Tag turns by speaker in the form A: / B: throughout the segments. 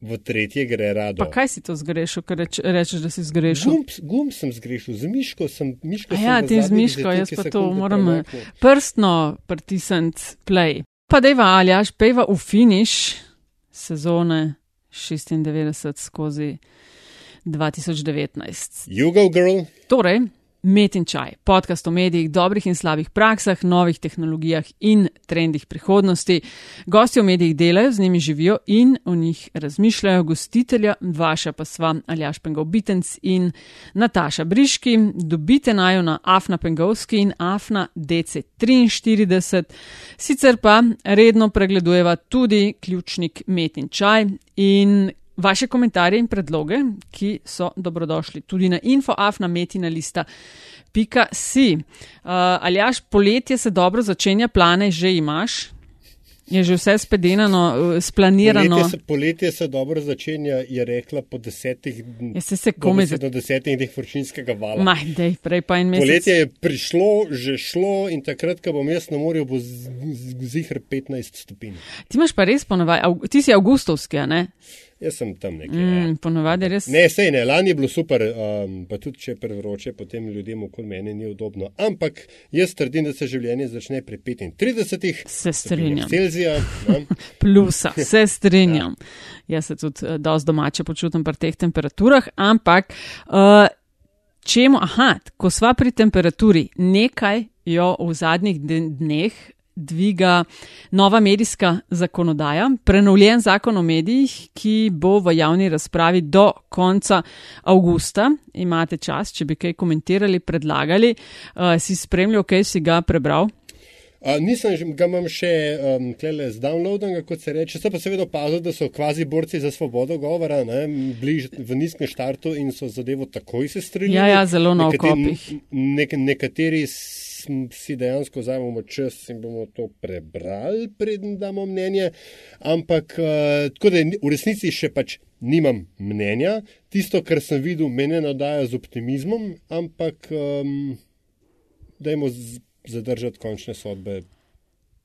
A: v tretje gre rado.
B: Pa kaj si to zgrešil, ker reč, rečeš, da si zgrešil?
A: Gumb, gumb sem zgrešil, z miško sem. Miško
B: A
A: sem
B: ja, ti z miško, jaz pa to moram eh,
A: premaknil.
B: prstno pritisniti play. Pa dejva, Aljaš, pejva v finiš sezone 96 skozi 2019.
A: You go, girl.
B: Torej, Met in čaj, podcast o medijih, dobrih in slabih praksah, novih tehnologijah in trendih prihodnosti. Gosti v medijih delajo, z njimi živijo in o njih razmišljajo. Gostitelja, vaša pa sva Aljaš Pengov Bitenc in Nataša Briški. Dobite najo na Afna Pengovski in Afna DC43. Sicer pa redno pregledujeva tudi ključnik Met in čaj in Vaše komentarje in predloge, ki so dobrodošli tudi na infoafnametina.lista. Pika si. Uh, Aljaš, poletje se dobro začenja, plane že imaš, je že vse spedenano, uh, splanirano.
A: Poletje se, poletje se dobro začenja, je rekla po desetih
B: Ja, saj se komaj
A: do,
B: za-
A: do desetih dneh vročinskega vala.
B: Maj, dej, prej pa en mesec.
A: Poletje je prišlo, že šlo in takrat, ko bom jaz na morju, bo zihr 15 stopinj.
B: Ti imaš pa res Aug- ti si avgustovski, a ne?
A: Jaz sem tam nekje. ja.
B: Mm, ponovadi je res.
A: Ne, sej ne, lani je bilo super, um, pa tudi če je prevroče, potem ljudem okoli mene ni udobno. Ampak jaz trdim, da se življenje začne pri 35.
B: Se strinjam.
A: Celzija. ne.
B: plusa, se strinjam. Jaz se tudi uh, dosti domače počutim pri teh temperaturah, ampak uh, čemu, aha, ko sva pri temperaturi, nekaj jo v zadnjih dneh dviga nova medijska zakonodaja, prenovljen zakon o medijih, ki bo v javni razpravi do konca avgusta. Imate čas, če bi kaj komentirali, predlagali, uh, si spremljal, kaj si ga prebral.
A: A, nisem ga imam še um, klele z downloadom, kot se reče. Sem pa seveda opazil, da so kvazi borci za svobodo govora, ne, bliž v nizkem štartu in so zadevo takoj se strinjali.
B: Ja, ja, zelo na
A: Nekateri-
B: okopih.
A: Nek, nekateri si dejansko vzamemo čas in bomo to prebrali, preden damo mnenje. Ampak uh, tako da v resnici še pač nimam mnenja. Tisto, kar sem videl, mene nadaja z optimizmom, ampak um, dajmo zadržati končne sodbe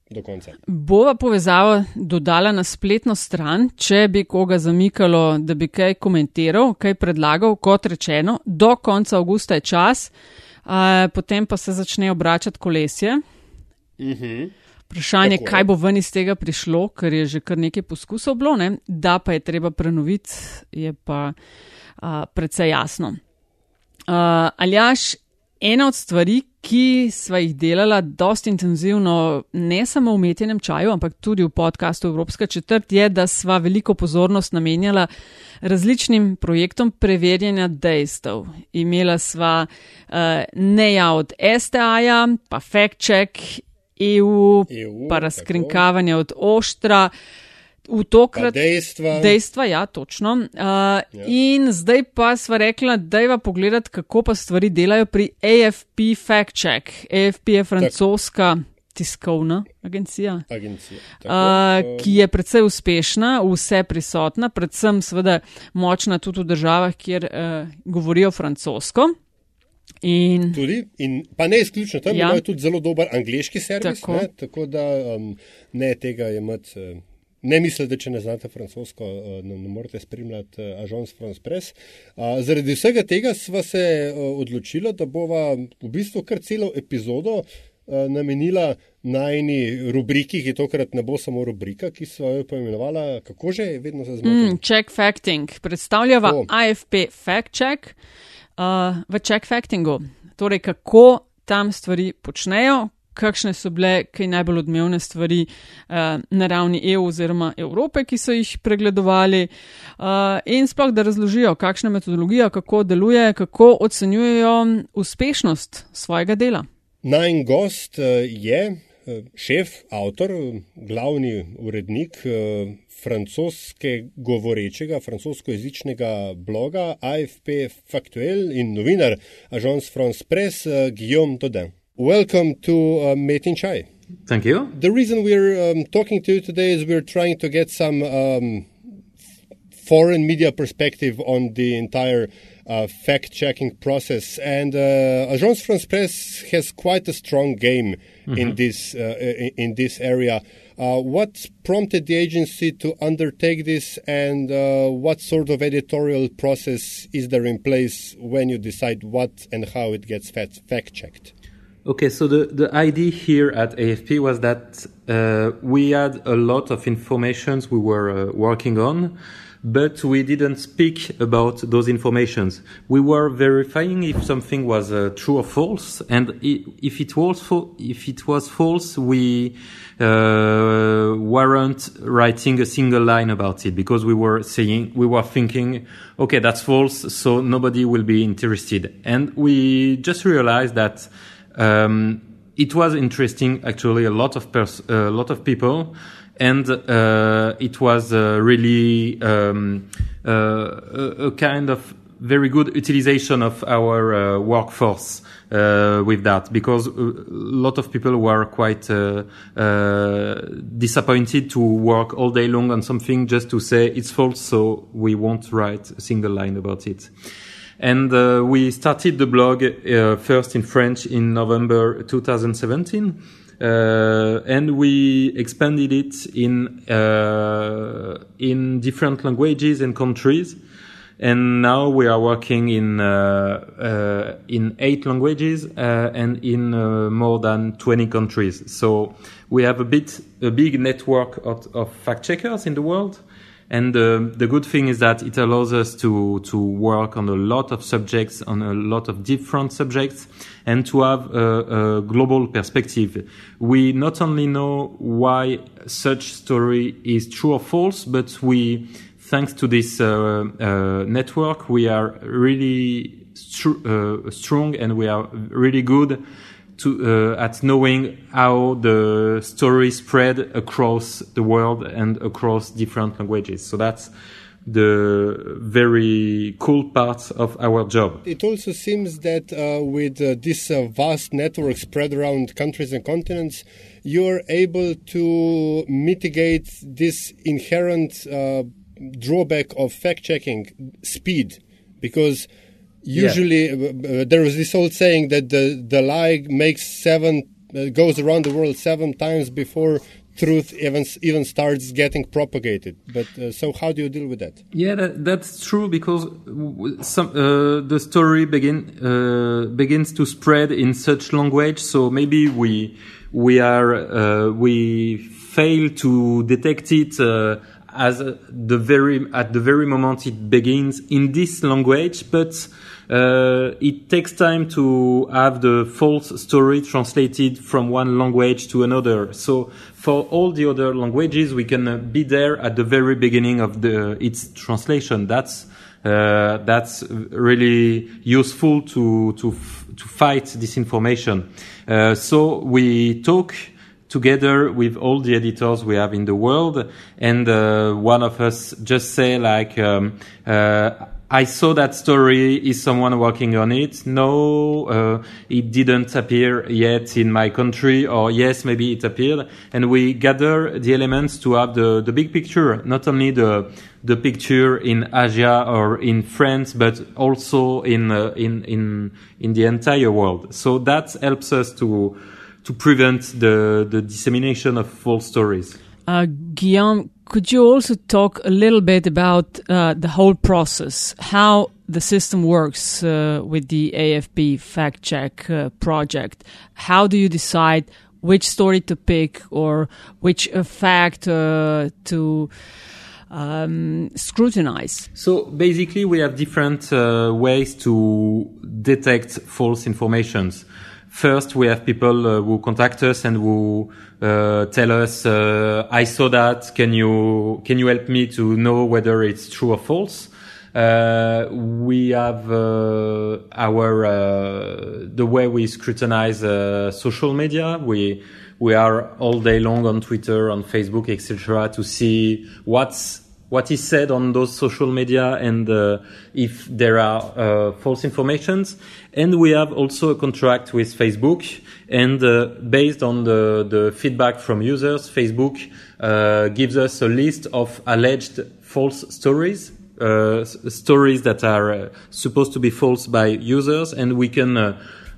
A: do konca.
B: Bova povezavo dodala na spletno stran, če bi koga zamikalo, da bi kaj komentiral, kaj predlagal, kot rečeno, do konca avgusta je čas, a, potem pa se začne obračati kolesje. Vprašanje,
A: Tako
B: kaj bo ven iz tega prišlo, ker je že kar nekaj poskusov bilo, ne? da pa je treba prenoviti, je pa a, precej jasno. Uh, Aljaš, ena od stvari, ki sva jih delala dosti intenzivno, ne samo v umetjenem čaju, ampak tudi v podkastu Evropska četrt, je, da sva veliko pozornost namenjala različnim projektom preverjanja dejstev. Imela sva uh, neja od STA-ja, pa Fact Check, EU,
A: EU,
B: pa
A: tako.
B: razkrinkavanje od Oštra. V
A: Pa
B: tokrat
A: dejstva.
B: Dejstva, ja, točno. Uh, ja. In zdaj pa sva rekla, da je pa pogledati, kako pa stvari delajo pri AFP Fact Check. AFP je francoska tiskovna agencija.
A: Agencija.
B: Uh,
A: Tako,
B: ki je predvsej uspešna, vse prisotna, predvsem seveda močna tudi v državah, kjer uh, govorijo francosko. In
A: Tudi, in pa ne izključno, tam
B: Ja.
A: imajo tudi zelo dober angliški servis,
B: tako,
A: ne, tako da um, ne tega imeti. Uh, ne mislite, da če ne znate francosko, uh, ne, ne morete spremljati uh, Agence France Press. Zaradi vsega tega sva se uh, odločila, da bova v bistvu kar celo epizodo namenila najni rubriki, ki tokrat ne bo samo rubrika, ki so jo poimenovala, kako že, vedno se zmotim.
B: mm, check facting. Predstavljava
A: O.
B: AFP Fact Check uh, v check factingu. Torej, kako tam stvari počnejo, kakšne so bile kaj najbolj odmevne stvari uh, na ravni EU oziroma Evrope, ki so jih pregledovali, uh, in sploh da razložijo, kakšna metodologija, kako deluje, kako ocenjujejo uspešnost svojega dela.
A: Najn gost eh, je eh, šef, avtor, eh, glavni urednik eh, francoske govorečega, francoskojezičnega bloga AFP Factuel in novinar Agence France Press eh, Guillaume Dodin. Welcome to uh, Metin čaj.
C: Thank you.
A: The reason we're um, talking to you today is we're trying to get some um, foreign media perspective on the entire uh, fact checking process. And uh, Agence France Presse has quite a strong game in this uh, in, in this area. Uh, what prompted the agency to undertake this, and uh, what sort of editorial process is there in place when you decide what and how it gets fact checked?
C: Okay, so the, the idea here at AFP was that uh, we had a lot of informations we were uh, working on, but we didn't speak about those informations. We were verifying if something was uh, true or false, and if it was fo- if it was false, we uh, weren't writing a single line about it because we were saying we were thinking, okay, that's false, so nobody will be interested, and we just realized that um, it was interesting, actually, a lot of pers- a lot of people, and uh, it was uh, really um, uh, a, a, kind of very good utilization of our uh, workforce uh, with that, because a lot of people were quite uh, disappointed to work all day long on something just to say it's false, so we won't write a single line about it. And uh, we started the blog uh, first in French in November 2017. Uh, and we expanded it in uh, in different languages and countries. And now we are working in uh, uh, in eight languages and in more than 20 countries. So we have a bit a big network of, of fact checkers in the world. And uh, the good thing is that it allows us to, to work on a lot of subjects, on a lot of different subjects, and to have a, a global perspective. We not only know why such story is true or false, but we, thanks to this uh, uh, network, we are really str- uh, strong and we are really good to, uh, at knowing how the story spread across the world and across different languages. So that's the very cool part of our job.
A: It also seems that uh, with uh, this uh, vast network spread around countries and continents, you're able to mitigate this inherent uh, drawback of fact checking speed because usually yeah. Uh, uh, there is this old saying that the the lie makes seven uh, goes around the world seven times before truth even even starts getting propagated. But uh, so, how do you deal with that?
C: Yeah, that, that's true because some uh, the story begin uh, begins to spread in such language. So maybe we we are we fail to detect it as the very at the very moment it begins in this language, but uh, it takes time to have the false story translated from one language to another. So for all the other languages, we can uh, be there at the very beginning of the its translation. That's uh, that's really useful to to to fight disinformation. Uh, so we talk together with all the editors we have in the world, and uh, one of us just say like. Um, uh, I saw that story. Is someone working on it? No, uh, it didn't appear yet in my country, or yes, maybe it appeared. And we gather the elements to have the, the big picture, not only the the picture in Asia or in France, but also in uh, in in in the entire world. So that helps us to to prevent the the dissemination of false stories.
B: Uh, Guillaume, could you also talk a little bit about uh, the whole process, how the system works uh, with the AFP fact check uh, project? How do you decide which story to pick or which uh, fact uh, to um, scrutinize?
C: So basically, we have different uh, ways to detect false informations. First, we have people uh, who contact us and who uh, tell us, uh, "I saw that. Can you can you help me to know whether it's true or false?" Uh, we have uh, our uh, the way we scrutinize social media. We we are all day long on Twitter, on Facebook, etc., to see what's what is said on those social media and if there are false informations. And we have also a contract with Facebook. And uh, based on the, the feedback from users, Facebook uh, gives us a list of alleged false stories. Uh, stories that are uh, supposed to be false by users, and we can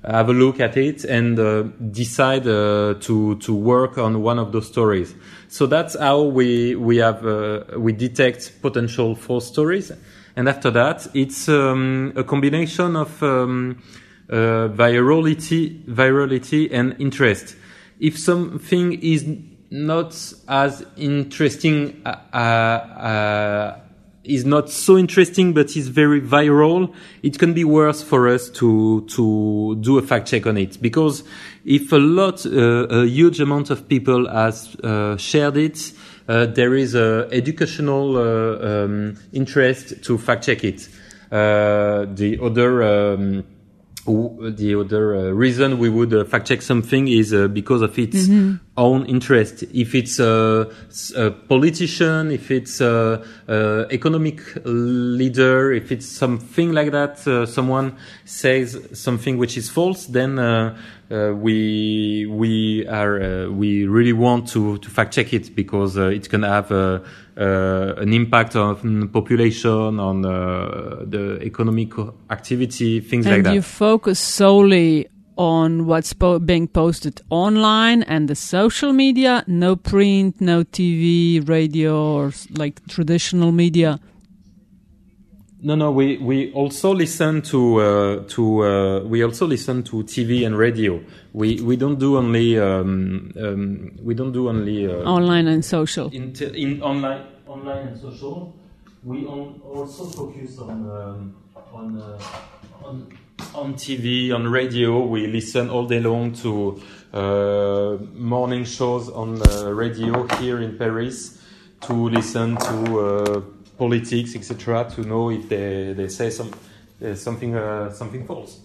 C: have a look at it and uh, decide uh, to to work on one of those stories. So that's how we we have uh, we detect potential false stories, and after that, it's um, a combination of um, uh, virality, virality, and interest. If something is not as interesting uh, uh, is not so interesting, but is very viral, it can be worse for us to to do a fact check on it because if a lot, uh, a huge amount of people has uh, shared it, uh, there is an educational uh, um, interest to fact check it. Uh, the other. Um, the other uh, reason we would uh, fact check something is uh, because of its mm-hmm. Own interest. If it's a, a politician, if it's a, a, economic leader, if it's something like that, uh, someone says something which is false, then uh, uh, we we are we really want to to fact check it because it can have an impact on population, on the economic activity, things
B: and
C: like that.
B: And you focus solely on what's po- being posted online and the social media, no print, no TV, radio, or like traditional media.
C: No, no. We we also listen to uh, to uh, we also listen to TV and radio. We we don't do only um, um, we don't do only uh,
B: online and social.
C: In, in online online and social, we on, also focus on um, on uh, on on TV on radio. We listen all day long to uh, morning shows on uh, radio here in Paris to listen to politics, etc., to know if they, they say some, uh, something, uh, something false.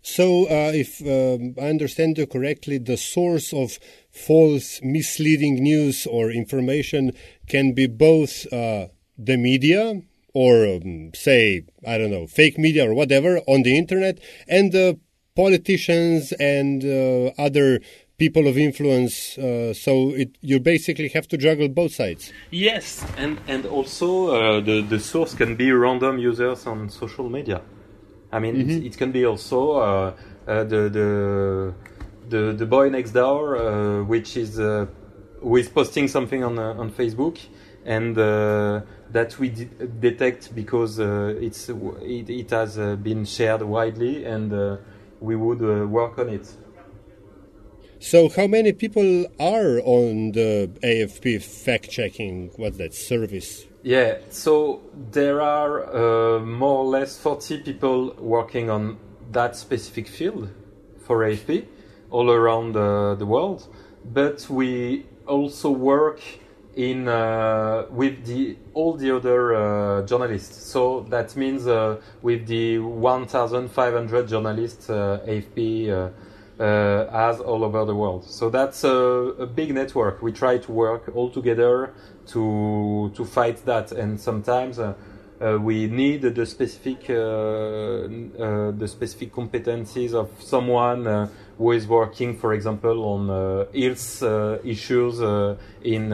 A: So, uh, if um, I understand you correctly, the source of false, misleading news or information can be both uh, the media or, um, say, I don't know, fake media or whatever on the internet, and the politicians and uh, other people of influence. Uh, so it, you basically have to juggle both sides.
C: Yes, and and also uh, the the source can be random users on social media. I mean, mm-hmm. it, it, can be also uh, uh, the the the the boy next door, uh, which is uh, who is posting something on on Facebook, and that we de- detect because it's it, it has been shared widely, and we would work on it.
A: So, how many people are on the AFP fact checking? What's that service?
C: Yeah, so there are uh, more or less 40 people working on that specific field for AFP all around uh, the world. But we also work in uh, with the all the other uh, journalists. So that means uh, with the 1,500 journalists uh, AFP uh, as all over the world. So that's a, a, big network. We try to work all together to to fight that, and sometimes. Uh, uh, we need the specific uh, uh, the specific competencies of someone uh, who is working, for example, on uh, health uh, issues uh, in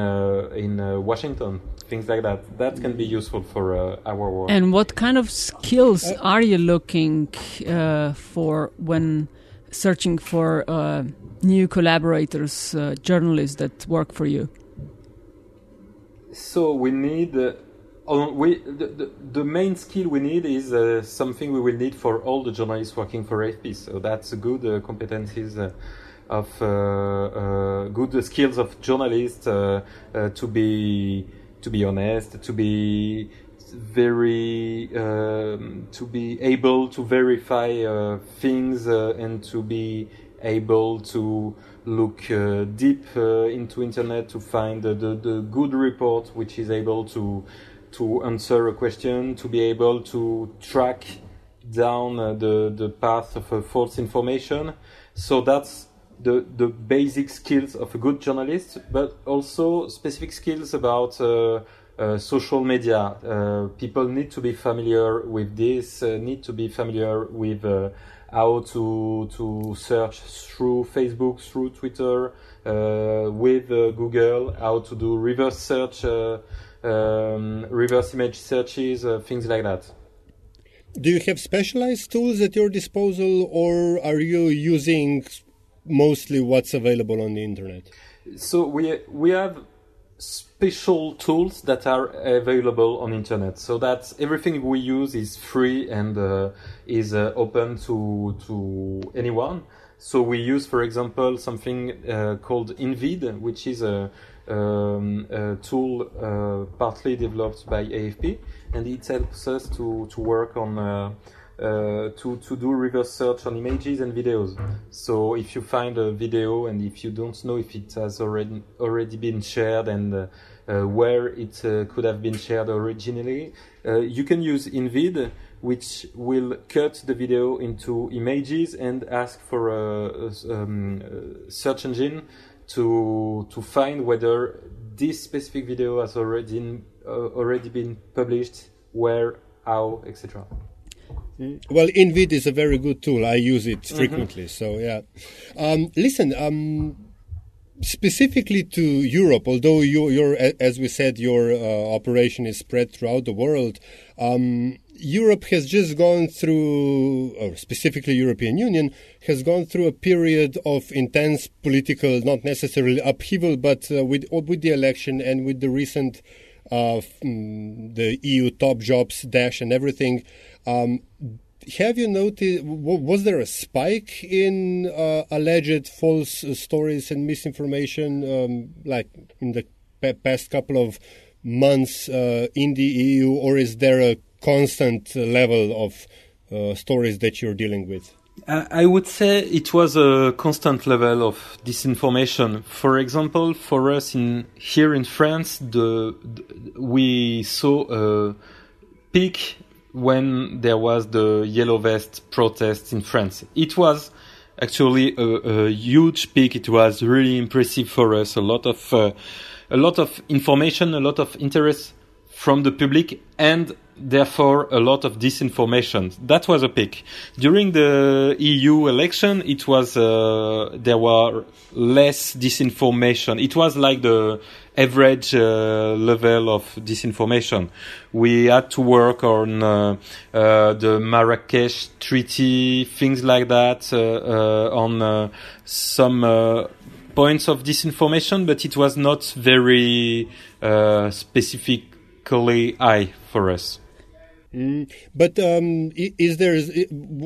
C: in Washington, things like that. That can be useful for our work.
B: And what kind of skills are you looking for when? searching for uh, new collaborators, uh, journalists that work for you?
C: So we need. Uh, we the, the, the, main skill we need is uh, something we will need for all the journalists working for AFP. So that's good uh, competencies uh, of good skills of journalists to be to be honest, to be very um, to be able to verify uh, things uh, and to be able to look uh, deep uh, into internet to find the, the, good report which is able to to answer a question to be able to track down uh, the the path of a false information so that's the the basic skills of a good journalist but also specific skills about uh, uh, social media. Uh, people need to be familiar with this, uh, need to be familiar with uh, how to to search through Facebook, through Twitter, uh, with Google, how to do reverse search, um, reverse image searches, things like that.
A: do you have specialized tools at your disposal, or are you using mostly what's available on the internet?
C: So we we have special tools that are available on internet. So that everything we use is free and uh, is uh, open to to anyone. So we use, for example, something uh, called InVid, which is a, um, a tool uh, partly developed by AFP, and it helps us to to work on. Uh, uh, to to do reverse search on images and videos. So if you find a video and if you don't know if it has already already been shared and uh, uh, where it uh, could have been shared originally, you can use InVid, which will cut the video into images and ask for a, a, um, a search engine to to find whether this specific video has already uh, already been published, where, how, etc.
A: Well, InVid is a very good tool. I use it frequently. So yeah. Um, listen, um, specifically to Europe, although you, your, as we said, your uh, operation is spread throughout the world. Um, Europe has just gone through, or specifically European Union, has gone through a period of intense political, not necessarily upheaval, but uh, with with the election and with the recent uh, the EU top jobs dash and everything. Um, have you noticed? Was there a spike in uh, alleged false stories and misinformation, um, like in the past couple of months uh, in the EU, or is there a constant level of uh, stories that you're dealing with?
C: I would say it was a constant level of disinformation. For example, for us in here in France, the, the we saw a peak when there was the yellow vest protests in France. It was actually a, a huge peak. It was really impressive for us. A lot of uh, a lot of information, a lot of interest from the public, and therefore a lot of disinformation. That was a peak. During the EU election, it was uh, there were less disinformation. It was like the average uh, level of disinformation. We had to work on uh, uh, the Marrakesh Treaty, things like that, uh, uh, on some points of disinformation, but it was not very specifically high for us.
A: Mm. But um, is there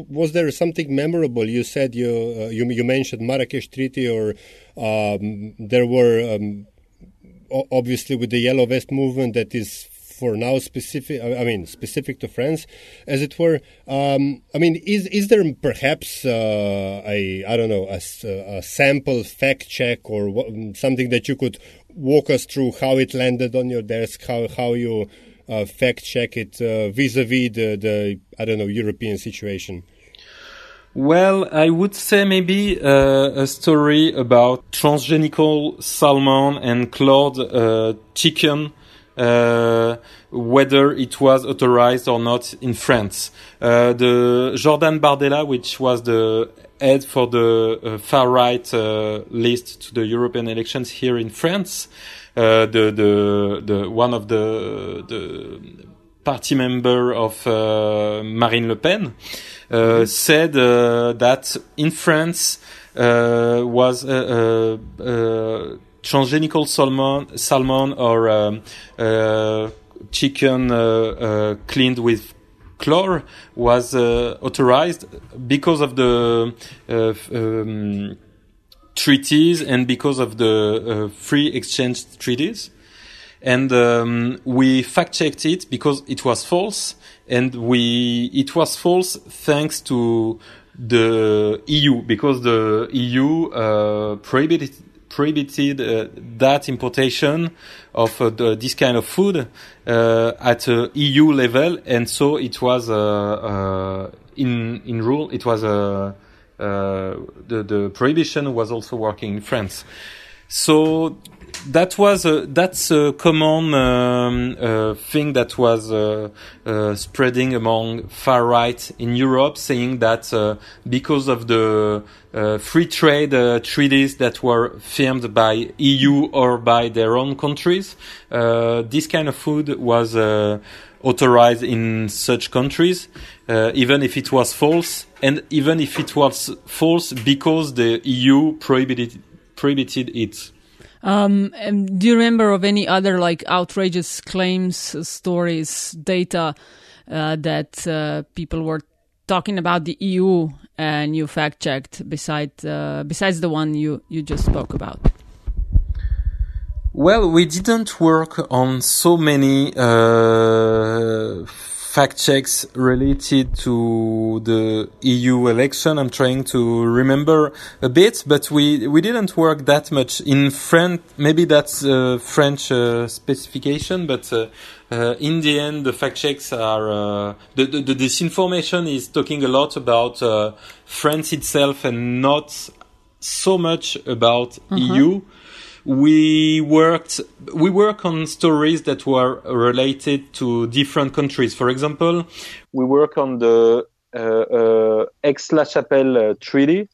A: was there something memorable? You said you uh, you, you mentioned Marrakesh Treaty, or um, there were um, obviously with the Yellow Vest movement that is for now specific. I mean, specific to France, as it were. Um, I mean, is is there perhaps uh, a I don't know a, a, sample fact check or what, something that you could walk us through how it landed on your desk, how how you fact check it uh, vis-a-vis the I don't know European situation.
C: Well, I would say maybe uh, a story about transgenical salmon and clawed uh, chicken, uh, whether it was authorized or not in France. Uh, the Jordan Bardella, which was the head for the uh, far right uh, list to the European elections here in France, the the the one of the the party member of Marine Le Pen. Uh, said uh, that in France uh, was transgenical salmon, salmon or um, chicken cleaned with chlor was uh, authorized because of the uh, um, treaties and because of the uh, free exchange treaties. And um, we fact checked it because it was false and we it was false thanks to the EU because the EU uh, prohibited prohibited uh, that importation of uh, the, this kind of food uh, at EU level, and so it was uh, uh, in in rule. It was Uh, the the prohibition was also working in France. So that was a, that's a common um, uh, thing that was uh, uh, spreading among far right in Europe, saying that uh, because of the uh, free trade uh, treaties that were firmed by EU or by their own countries, this kind of food was authorized in such countries, even if it was false, and even if it was false because the EU prohibited prohibited it.
B: Um, do you remember of any other like outrageous claims, stories, data uh, that uh, people were talking about the EU and you fact checked beside uh, besides the one you you just spoke about?
C: Well, we didn't work on so many uh, fact checks related to the EU election. I'm trying to remember a bit, but we, we didn't work that much in French. Maybe that's a French uh, specification, but uh, uh, in the end, the fact checks are uh, the, the, the, disinformation is talking a lot about uh, France itself and not so much about uh-huh. EU we worked we work on stories that were related to different countries. For example, we work on the uh, uh, Aix-la-Chapelle uh, Treaty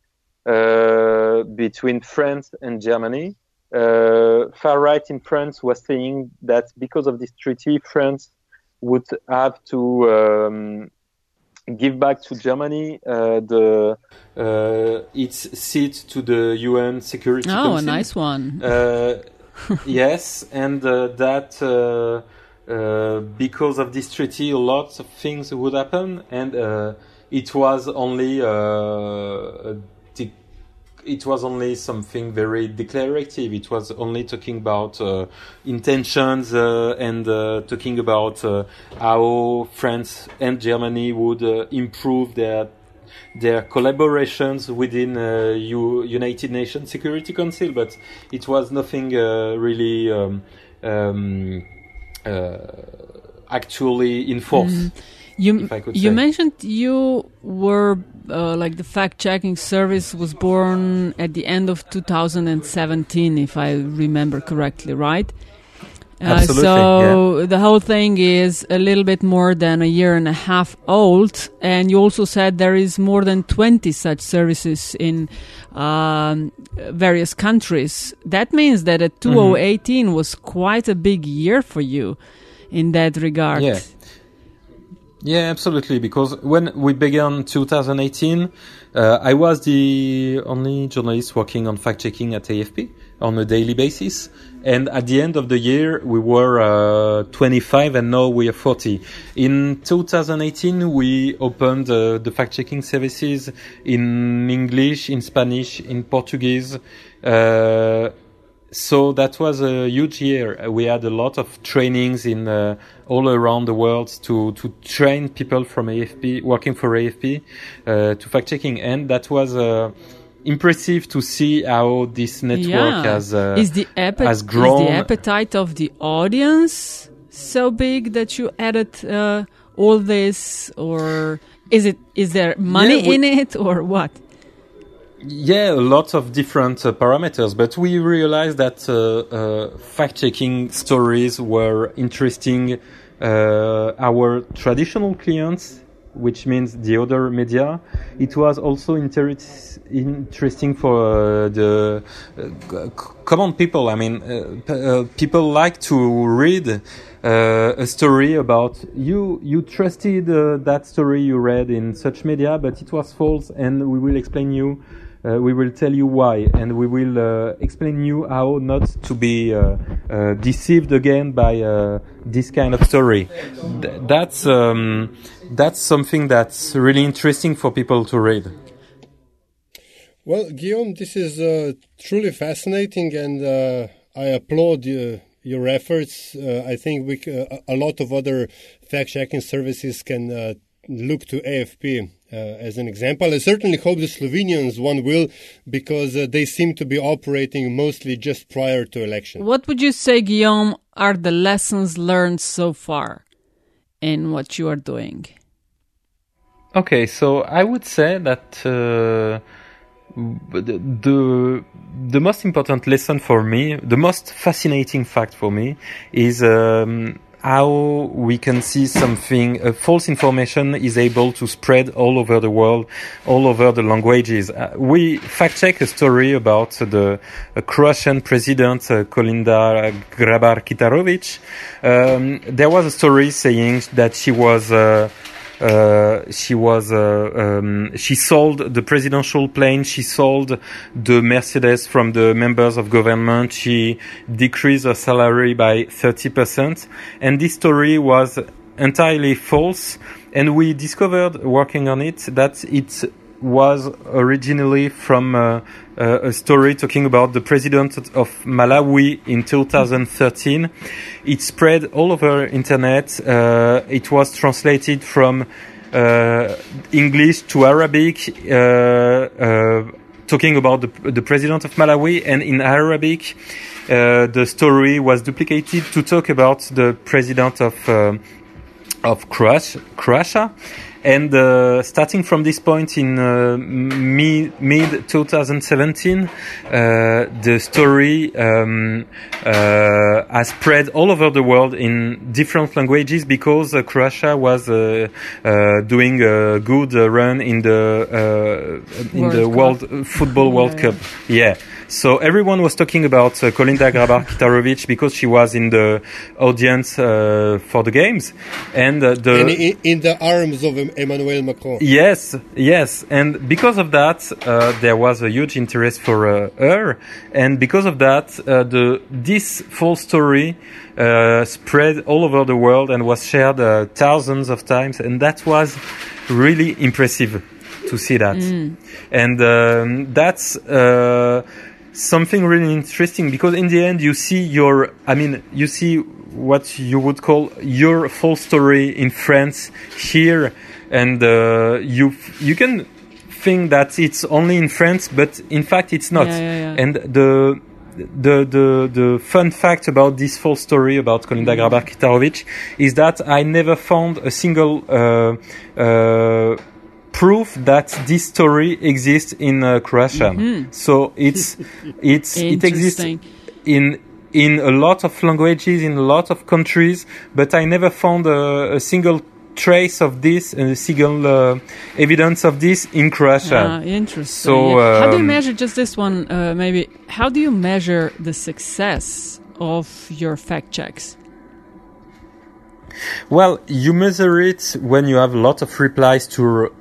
C: uh, between France and Germany. Uh, far right in France was saying that because of this treaty, France would have to um, give back to Germany uh, the uh, its seat to the UN Security
B: oh,
C: Council.
B: a nice one.
C: Uh, yes, and uh, that uh, uh, because of this treaty, lots of things would happen, and it was only a it was only something very declarative. It was only talking about uh, intentions uh, and uh, talking about uh, how France and Germany would uh, improve their their collaborations within uh, U- United Nations Security Council. But it was nothing really um, um, actually enforced. Mm.
B: You you mentioned you were uh, like the fact checking service was born at the end of 2017, if I remember correctly, right?
C: Uh, Absolutely.
B: So
C: yeah.
B: the whole thing is a little bit more than a year and a half old, and you also said there is more than 20 such services in um, various countries. That means that a 2018 mm-hmm. was quite a big year for you in that regard.
C: Yeah. Yeah, absolutely. Because when we began 2018, uh, I was the only journalist working on fact checking at AFP on a daily basis. And at the end of the year, we were uh, 25 and now we are 40. In 2018, we opened uh, the fact checking services in English, in Spanish, in Portuguese. Uh, so that was a huge year. We had a lot of trainings in uh, all around the world to to train people from AFP working for AFP uh, to fact checking, and that was. Uh, impressive to see how this network yeah. has uh,
B: is the
C: has grown.
B: Is the appetite of the audience so big that you added uh, all this, or is it is there money yeah, we, in it, or what?
C: Yeah, lots of different uh, parameters, but we realized that uh, uh, fact-checking stories were interesting uh, our traditional clients, which means the other media. It was also inter- interesting for uh, the uh, common people. I mean, people like to read a story about you. You trusted that story you read in such media, but it was false, and we will explain you uh, we will tell you why, and we will uh, explain you how not to be uh, uh deceived again by uh, this kind of story. Th that's um, that's something that's really interesting for people to read.
A: Well, Guillaume, this is uh, truly fascinating, and I applaud you your efforts. Uh, I think we, uh, a lot of other fact checking services can uh, look to AFP as an example. I certainly hope the Slovenians one will, because uh, they seem to be operating mostly just prior to election.
B: What would you say, Guillaume, are the lessons learned so far in what you are doing?
C: Okay, so I would say that uh, the, the the most important lesson for me, the most fascinating fact for me, is um, how we can see something, uh, false information is able to spread all over the world, all over the languages. Uh, we fact check a story about the Croatian president, uh, Kolinda Grabar Kitarovic. Um, there was a story saying that she was, uh, she was uh, um, she sold the presidential plane she sold the mercedes from the members of government she decreased her salary by 30% and this story was entirely false. And we discovered working on it that it was originally from uh, uh, a story talking about the president of Malawi in 2013. It spread all over internet. Uh, it was translated from uh, English to Arabic, uh, uh, talking about the, the president of Malawi, and in Arabic, the story was duplicated to talk about the president of of Croatia. And uh, starting from this point in uh, mid, mid 2017, uh, the story um, uh, has spread all over the world in different languages because uh, Croatia was uh, doing a good run in the in
B: World
C: the
B: Cup.
C: World Football World
B: yeah.
C: Cup. Yeah. So everyone was talking about uh, Kolinda Grabar Kitarovic because she was in the audience uh, for the games, and uh, the
A: And in, in the arms of Emmanuel Macron.
C: Yes, yes, and because of that, uh, there was a huge interest for uh, her, and because of that, uh, the this full story uh, spread all over the world and was shared uh, thousands of times, and that was really impressive to see that, and um, that's. Something really interesting because in the end you see your, I mean, you see what you would call your full story in France here, and uh, you you can think that it's only in France, but in fact it's not.
B: Yeah, yeah, yeah.
C: And the the the the fun fact about this full story about Kolinda Grabar Kitarovic is that I never found a single uh, uh, proof that this story exists in uh, Croatia. So it's it's it exists in in a lot of languages in a lot of countries, but I never found a, a single trace of this, and a single uh, evidence of this in Croatia.
B: Ah, interesting.
C: So,
B: yeah. how do you
C: um,
B: measure just this one? Uh, maybe how do you measure the success of your fact checks?
C: Well, you measure it when you have a lot of replies to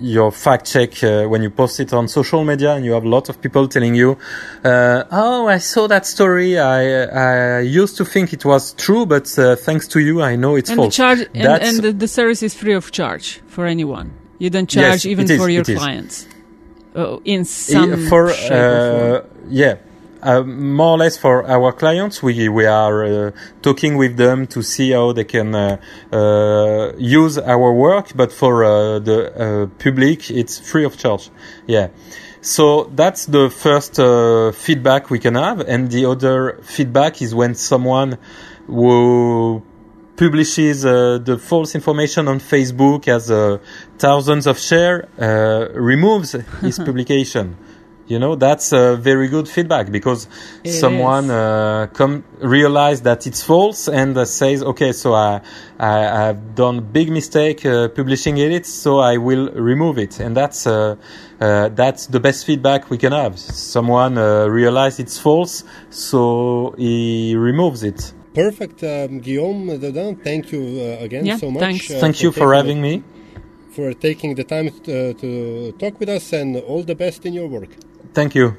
C: your fact check uh, when you post it on social media and you have a lot of people telling you, uh, "Oh, I saw that story. I I used to think it was true, but uh, thanks to you, I know it's
B: and the
C: false."
B: charge and, and the, the service is free of charge for anyone. You don't
C: Yes,
B: charge even
C: it is,
B: for your clients. Uh, in some
C: Uh, for
B: shape or
C: uh, yeah uh, more or less for our clients we we are uh, talking with them to see how they can uh, uh, use our work but for uh, the uh, public it's free of charge. Yeah. So that's the first uh, feedback we can have. And the other feedback is when someone who publishes uh, the false information on Facebook has uh, thousands of share uh, removes his publication. You know that's uh, very good feedback because
B: It
C: someone
B: is.
C: uh, come realize that it's false and uh, says, okay, so I I have done a big mistake uh, publishing it, so I will remove it, and that's uh, uh, that's the best feedback we can have. Someone uh, realize it's false, so he removes it.
A: Perfect, um, Guillaume Daudin. Thank you uh, again
B: Yeah,
A: so much.
B: thanks.
A: uh,
C: Thank you for
A: taking
C: having me.
A: For taking the time uh, to talk with us, and all the best in your work.
C: Thank you.